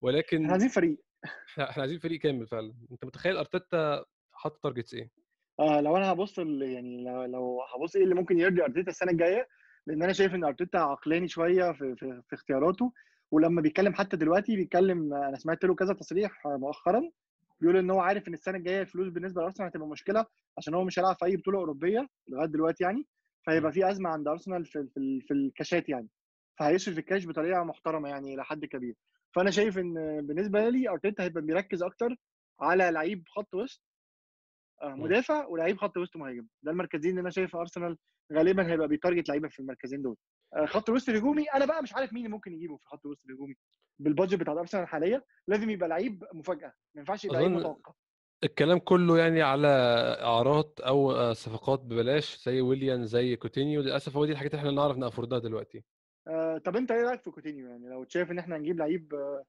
ولكن إحنا عايزين فريق. إحنا عايزين فريق كامل فعلا. أنت متخيل أرتيتا حاطط targets إيه؟ آه لو أنا هبص يعني لو, لو هبص إيه اللي ممكن يرضي أرتيتا السنة الجاية لأن أنا شايف إن أرتيتا عقلاني شوية في, في, في اختياراته. ولما بيتكلم حتى دلوقتي بيتكلم أنا سمعت له كذا تصريح مؤخرا. بيقول إن هو عارف إن السنة الجاية الفلوس بالنسبة لأرسنال هتبقى مشكلة عشان هو مش هيلعب في أي بطولة أوروبية لغاية دلوقتي يعني فهيبقى في أزمة عند أرسنال في في, في الكاشات يعني فهيصرف الكاش بطريقة محترمة يعني إلى حد كبير. فأنا شايف إن بالنسبة لي أرتيتا هيبقى بيركز أكتر على لعيب خط وسط آه، مدافع ولعيب خط وسط مهاجم. ده المركزين اللي أنا شايف أرسنال غالبا هيبقى بي target لعيبة في المركزين دول. خط الوسط الهجومي. أنا بقى مش عارف مين ممكن يجيبه في خط الوسط الهجومي. بال budget بتاع أرسنال الحاليه لازم يبقى لعيب مفاجأة. ما ينفعش يبقى لعيب متوقع. الكلام كله يعني على اعارات أو آه، صفقات ببلاش زي ويليان زي كوتينيو. للأسف هو دي الحاجات اللي إحنا نعرف ن afford ها دلوقتي. آه، طب أنت إيه رأيك في كوتينيو؟ يعني لو شايف إن إحنا نجيب لعيب آه،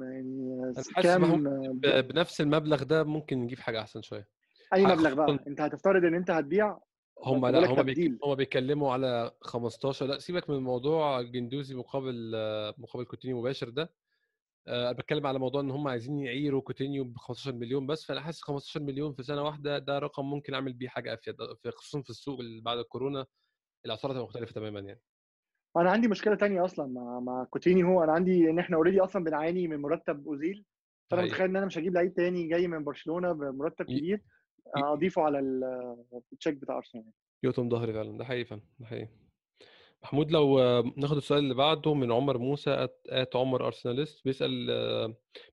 يعني آه، كام آه، بنفس المبلغ ده ممكن نجيب حاجة أحسن شوية. أي مبلغ بقى؟ أنت هتفترض إن أنت هتبيع هم لأ هم بيك... هم بيتكلموا على 15 لأ سيبك من موضوع جندوزي مقابل مقابل كوتينيو مباشر ده. أنا بتكلم على موضوع إن هم عايزين يعيروا كوتينيو ب 15 مليون بس فأنا حاسس 15 مليون في سنة واحدة ده رقم ممكن أعمل بيه حاجة أفيد في- خصوصا في السوق اللي بعد الكورونا الأسعار هتبقى مختلفة تماما يعني. أنا عندي مشكلة تانية أصلا مع مع كوتينيو. أنا عندي إن إحنا already أصلا بنعاني من مرتب أوزيل فأنا. متخيل إن أنا مش هجيب لعيب تاني جاي من برشلونة بمرتب كبير. أضيفه على ال- ال check بتاع أرسنال. يقطم ظهري فعلا ده حقيقي فعلا ده حقيقي. محمود لو ناخد السؤال اللي بعده من عمر موسى at عمر أرسناليست بيسأل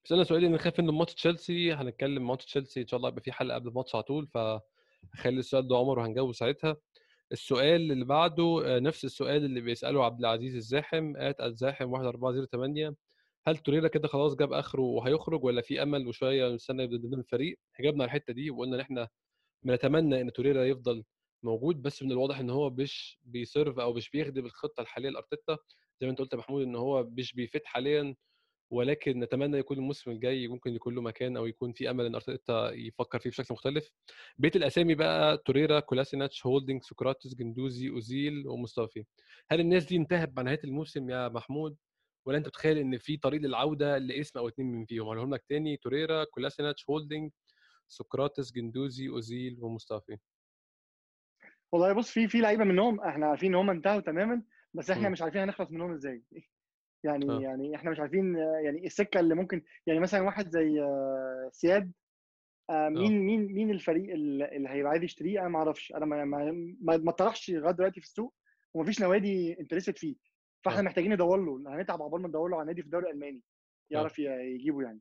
بيسألنا سؤال إن خايف ان ماتش تشيلسي هنتكلم ماتش تشيلسي إن شاء الله يبقى في حلقة قبل الماتش على طول فخلي السؤال ده عمر وهنجاوبه ساعتها. السؤال اللي بعده آه، نفس السؤال اللي بيسأله عبد العزيز الزاحم at الزاحم 1408 هل توريرا كده خلاص جاب آخره وهيخرج ولا في أمل وشوية نستنى يبدأ الفريق؟ جاوبنا على الحتة دي وقلنا إن إحنا بنتمنى إن توريرا يفضل موجود بس من الواضح إن هو مش بي serve أو مش بيخدم الخطة الحالية لأرتيتا. زي ما أنت قلت يا محمود إن هو مش بيفيد حاليا ولكن نتمنى يكون الموسم الجاي ممكن يكون له مكان أو يكون في أمل إن أرتيتا يفكر فيه بشكل مختلف. بقيت الأسامي بقى توريرا كولاسيناتش هولدنج سقراطس جندوزي أوزيل ومصطفي هل الناس دي انتهت مع نهايه الموسم يا محمود؟ ولا أنت متخيل إن في طريق للعودة لاسم أو اتنين من فيهم؟ هقولهم لك تاني توريرا كولاسيناتش هولدنج سقراطس جندوزي أوزيل ومصطفي والله بص في في لعيبة منهم إحنا عارفين إن هم انتهوا تماما بس إحنا مم. مش عارفين هنخلص منهم إزاي. <laughs> يعني آه. يعني إحنا مش عارفين يعني السكة اللي ممكن يعني مثلا واحد زي آه، سياد آه، مين مين مين الفريق اللي اللي هيبقى عايز يشتريه؟ أنا ما أعرفش. أنا ما ما ما ما طرحش لغاية دلوقتي في السوق ومفيش نوادي انترستد فيه. فاحنا آه. محتاجين ندور له هنتعب عقبال ما ندور له على نادي في الدوري الألماني يعرف ي- يجيبه يعني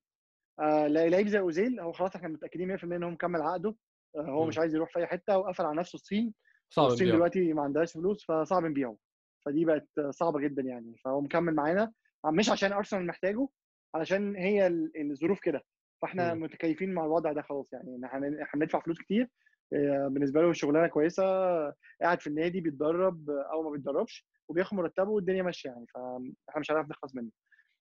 آه لعيب زي أوزيل هو خلاص إحنا متأكدين 100% إن هو مكمل عقده آه هو مم. مش عايز يروح في أي حتة وقفل على نفسه الصين صعب نبيعه دلوقتي ما عندهاش فلوس فصعب نبيعه فدي بقت صعبة جدا يعني فهو مكمل معانا مش عشان أرسنال محتاجه علشان هي ال- الظروف كده فاحنا مم. متكيفين مع الوضع ده خلاص يعني إحنا بندفع فلوس كتير آه، بالنسبة له شغلانة كويسة قاعد في النادي بيتدرب أو ما بيتدربش وبياخد مرتبه والدنيا ماشية يعني فاحنا مش هنعرف نخلص منه.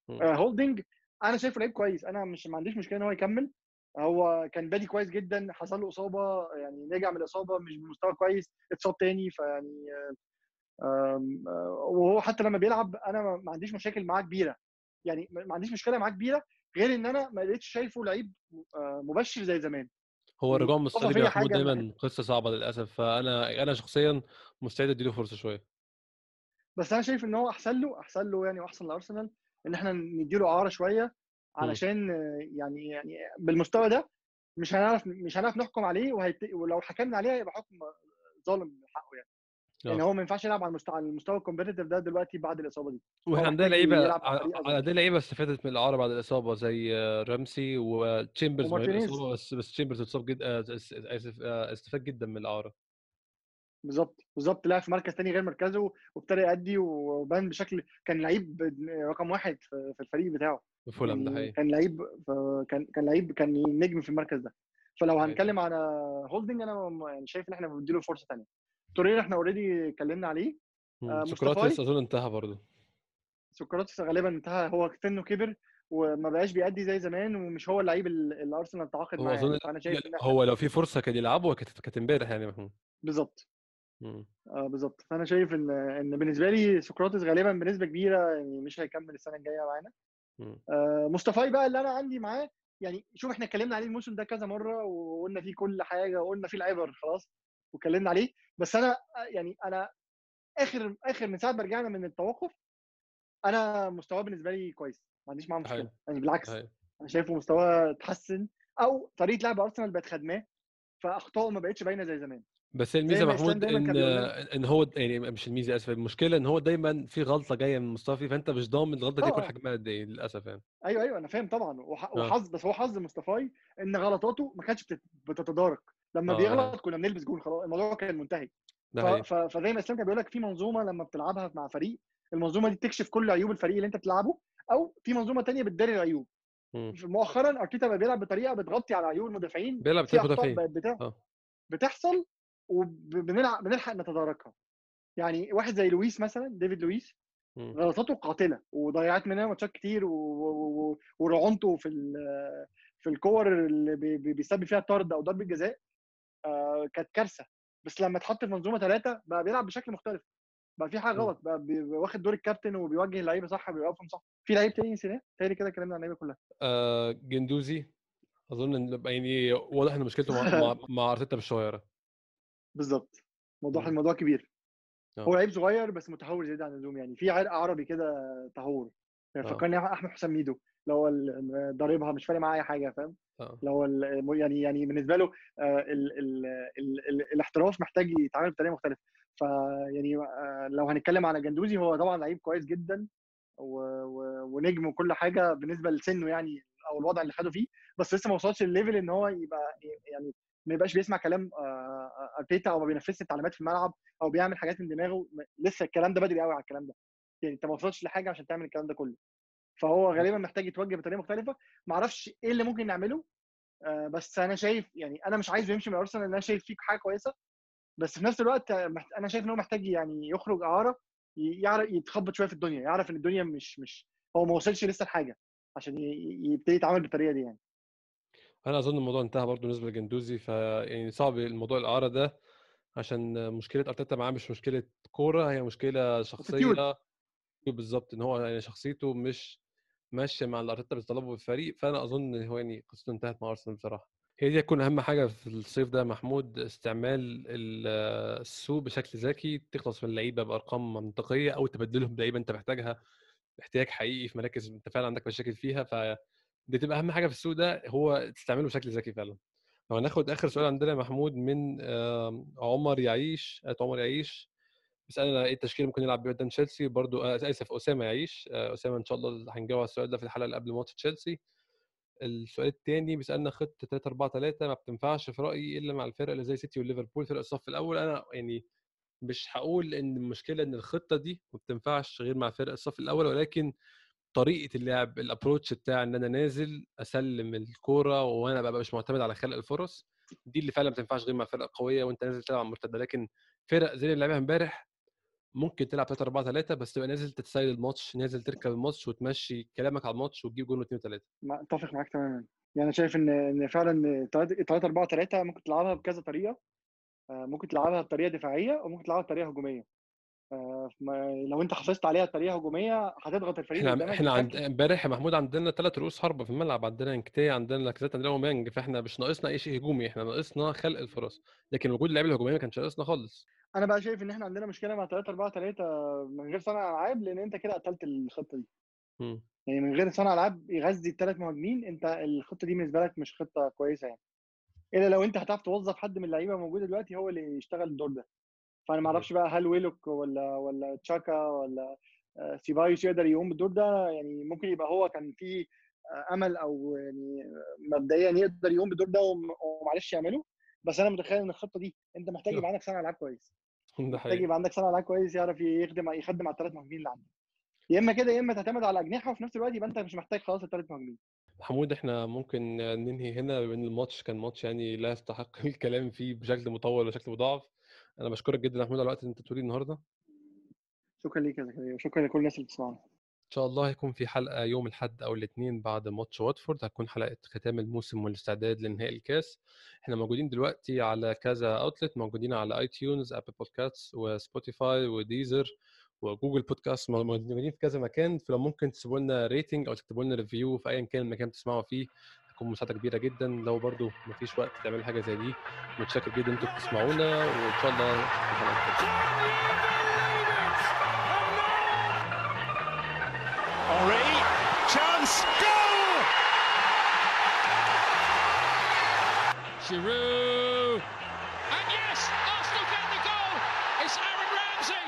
آه، هولدنج أنا شايفه لعيب كويس. أنا مش ما عنديش مشكلة إن هو يكمل. هو كان بادي كويس جدا حصل له إصابة يعني رجع من الإصابة مش بمستوى كويس اتصاب تاني فيعني وهو حتى لما بيلعب أنا ما- عنديش مشاكل معاه كبيرة. يعني ما عنديش مشكلة معاه كبيرة غير إن أنا ما لقيتش شايفه لعيب آه، مبشر زي زمان. هو الرجوع من مصطفى الصليبي فيا يا محمود دايما قصة صعبة للأسف. فأنا أنا شخصيا مستعد أديله فرصة شوية. بس أنا شايف إن هو أحسن له أحسن له يعني وأحسن لأرسنال إن إحنا نديله إعارة شوية علشان آه، يعني يعني بالمستوى ده مش هنعرف مش هنعرف نحكم عليه وهيت... ولو حكمنا عليه هيبقى حكم ظالم حقه يعني. يعني آه هو ما ينفعش يلعب على المستوى على المستوى الكومبيتيتيف ده دلوقتي بعد الإصابة دي. وإحنا عندنا لعيبة عندنا لعيبة استفادت من الإعارة بعد الإصابة زي آه، رامسي وتشامبرز بس بس تشامبرز اتصاب جدا اسف آه، استفاد جدا من الإعارة. بالظبط. بالظبط لعب في مركز تاني غير مركزه وابتدى يأدي وبان بشكل كان لعيب رقم واحد في الفريق بتاعه. في فولهام ده يعني حقيقي. كان لعيب كان كان لعيب كان نجم في المركز ده. فلو هنتكلم على هولدنج أنا يعني شايف إن إحنا بنديله فرصة ثانية توريرا إحنا already اتكلمنا عليه. آه، مصطفاي أظن انتهى برضه. سقراطس غالبا انتهى. هو سنه كبر وما بقاش بيأدي زي زمان ومش هو اللعيب ال- اللي ارسنال تعاقد هو معاه. أظن يعني شايف هو لو في فرصة كان يلعبه كانت امبارح يعني. محمود بالظبط. آه بالظبط. فأنا شايف إن إن بالنسبة لي سقراطس غالبا بنسبة كبيرة يعني مش هيكمل السنة الجاية معانا. آه مصطفى بقى اللي أنا عندي معاه يعني شوف إحنا اتكلمنا عليه الموسم ده كذا مرة وقلنا فيه كل حاجة وقلنا فيه العبر خلاص واتكلمنا عليه. بس أنا يعني أنا آخر آخر من ساعة ما رجعنا من التوقف أنا مستواه بالنسبة لي كويس ما عنديش معاه مشكلة. يعني بالعكس حقيقي أنا شايفه مستواه اتحسن أو طريقة لعب أرسنال بقت خدماه فأخطائه ما بقتش باينة زي زمان. بس الميزة محمود إن إن هو يعني مش الميزة اسف المشكلة إن هو دايما في غلطة جاية من مصطفى فأنت مش ضامن الغلطة دي يكون حجمها قد إيه للأسف يعني. أيوه أيوه أنا فاهم طبعا. آه. وحظ بس هو حظ مصطفى إن غلطاته ما كانتش بتت- بتتدارك. لما ده حقيقي بيغلط كنا بنلبس جول خلاص الموضوع كان منتهي. ف... فزي ما إسلام كان بيقول لك في منظومة لما بتلعبها مع فريق المنظومة دي بتكشف كل عيوب الفريق اللي أنت بتلعبه أو في منظومة تانية بتداري العيوب. مؤخرا أرتيتا بقى بيلعب بطريقة بتغطي على عيوب المدافعين بيلعب بتا... آه. بتحصل وبنلعب بنلحق نتداركها. يعني واحد زي لويس مثلا ديفيد لويس. غلطاته قاتلة وضيعت مننا ماتشات كتير و... ورعونته في ال... في الكور اللي بي... بي- بيسبب فيها طرد أو ضربة جزاء آه كانت كارثة. بس لما اتحط في منظومة ثلاثة بقى بيلعب بشكل مختلف. بقى في حاجة. غلط بقى بي- واخد دور الكابتن وبيوجه اللعيبة صح بيوقفهم صح. في لعيب تاني نسيناه؟ تاني كده اتكلمنا عن اللعيبة كلها. آه جندوزي. أظن إن يعني واضح إن مشكلته مع مع, مع أرتيتا بالشويره بالظبط موضوع. الموضوع كبير. هو آه لعيب صغير بس متهور زيادة عن اللزوم يعني في عرق عربي كده تهور يعني آه. فكرني أحمد حسام ميدو لو ضاربها مش فارق معاه أي حاجة فاهم؟ آه. لو يعني يعني بالنسبة له آه، ال ال ال ال الاحتراف محتاج يتعامل بطريقة مختلفة. فيعني آه، لو هنتكلم على جندوزي هو طبعا لعيب كويس جدا و- و- ونجم وكل حاجة بالنسبة لسنه يعني أو الوضع اللي خده فيه بس لسه ما وصلش ال level إن هو يبقى يعني ما يبقاش بيسمع كلام آه، آه، ارتيتا أو ما بينفذش التعليمات في الملعب أو بيعمل حاجات من دماغه لسه الكلام ده بدري قوي على الكلام ده. يعني أنت ما وصلتش لحاجة عشان تعمل الكلام ده كله. فهو غالبا محتاج يتوجه بطريقة مختلفة. ما أعرفش إيه اللي ممكن نعمله آه، بس أنا شايف يعني أنا مش عايزه يمشي من أرسنال أنا شايف فيه حاجة كويسة. بس في نفس الوقت آه، أنا شايف إن هو محتاج يعني يخرج أعارة يعرف يتخبط شوية في الدنيا يعرف إن الدنيا مش مش هو ما وصلش لسه لحاجة عشان يبتدي يتعامل بالطريقة دي يعني. أنا أظن الموضوع انتهى برضه بالنسبة لجندوزي فيعني صعب الموضوع الإعارة ده عشان مشكلة أرتيتا معاه مش مشكلة كورة هي مشكلة شخصية بالظبط إن هو يعني شخصيته مش ماشية مع اللي أرتيتا بيطلبه في الفريق فأنا أظن إن هو يعني قصته انتهت مع أرسنال بصراحة. هي دي هتكون أهم حاجة في الصيف ده محمود استعمال ال- السوق بشكل ذكي تخلص من اللعيبه بأرقام منطقية أو تبدلهم بلعيبة أنت محتاجها احتياج حقيقي في مراكز أنت فعلا عندك مشاكل فيها ف دي تبقى أهم حاجة في السوق ده هو تستعمله بشكل ذكي فعلا. لو هناخد آخر سؤال عندنا يا محمود من عمر يعيش at عمر يعيش. بيسألنا إيه التشكيله ممكن يلعب بيه قدام تشيلسي؟ برضو آه، آسف اسامه يعيش. آه، اسامه إن شاء الله هنجاوب على السؤال ده في الحلقة اللي قبل ماتش تشيلسي. السؤال الثاني بيسألنا خطة 3 4 3 ما بتنفعش في رأيي إلا مع الفرق اللي زي سيتي وليفربول فرق الصف الأول. أنا يعني مش هقول إن المشكلة إن الخطة دي ما بتنفعش غير مع فرق الصف الأول ولكن طريقة اللعب ال approach بتاع إن أنا نازل أسلم الكورة وأنا ببقى مش معتمد على خلق الفرص دي اللي فعلا ما بتنفعش غير مع فرق قوية وأنت نازل تلعب على لكن فرق زي اللي لعبها إمبارح ممكن تلعب 3 4 3 بس تبقى نازل تتسيد الماتش نازل تركب الماتش وتمشي كلامك على الماتش وتجيب جول واثنين وثلاثه أتفق معاك تماما. يعني شايف إن إن فعلا 3 4 3 ممكن تلعبها بكذا طريقة آه، ممكن تلعبها بطريقة دفاعية وممكن تلعبها بطريقة هجومية. لو انت حافظت عليها بطريقة هجومية هتضغط الفريق إحنا إحنا عند امبارح يا محمود عندنا ثلاث رؤوس حربة في الملعب عندنا انكيتيا عندنا لاكازيت عندنا اوباميانج فاحنا مش ناقصنا أي شيء هجومي إحنا ناقصنا خلق الفرص. لكن وجود اللعيبة الهجومية ما كانش ناقصنا خالص. أنا بقى شايف ان إحنا عندنا مشكلة مع 3 4 3 من غير صانع ألعاب لأن انت كده قتلت الخطة دي. مم. يعني من غير صانع ألعاب يغذي الثلاث مهاجمين انت الخطة دي بالنسبة لك مش خطة كويسة يعني. إلا لو انت هتعرف توظف حد من اللعيبة موجودة دلوقتي هو اللي يشتغل الدور ده. فأنا ما أعرفش بقى هل ويلوك ولا ولا تشاكا ولا آه، سيبايوس يقدر يقوم بالدور ده؟ يعني ممكن يبقى هو كان في آه، أمل أو يعني مبدئيا يقدر يقوم بالدور ده وم- ومعرفش يعمله. بس أنا متخيل إن الخطة دي أنت محتاج يبقى <laughs> عندك صانع ألعاب كويس. <laughs> ده محتاج يبقى عندك صانع ألعاب كويس يعرف يخدم يخدم على الثلاث مهاجمين اللي عندك. يا إما كده يا إما تعتمد على أجنحة وفي نفس الوقت يبقى أنت مش محتاج خلاص الثلاث مهاجمين. محمود إحنا ممكن ننهي هنا بما ان الماتش كان ماتش يعني لا يستحق <laughs> الكلام فيه بشكل مطول وشكل مضاعف. أنا بشكرك جدا يا محمود على الوقت اللي أنت تقوليه النهارده. شكرا ليك يا زكريا وشكرا لكل الناس اللي بتسمعنا. إن شاء الله هيكون في حلقة يوم الأحد أو الاثنين بعد ماتش واتفورد هتكون حلقة ختام الموسم والاستعداد لنهائي الكاس. إحنا موجودين دلوقتي على كذا outlet موجودين على iTunes Apple Podcast و Spotify و Deezer و Google Podcast موجودين في كذا مكان. فلو ممكن تسيبوا لنا rating أو تكتبوا لنا review في ايا كان المكان بتسمعوا فيه هتكون مساعدة كبيرة جدا لو برضو مفيش وقت تعملوا حاجة زي دي متشكر جدا إنتوا بتسمعونا وإن شاء الله! Giroud, and yes, Arsenal get the goal. It's Aaron Ramsey.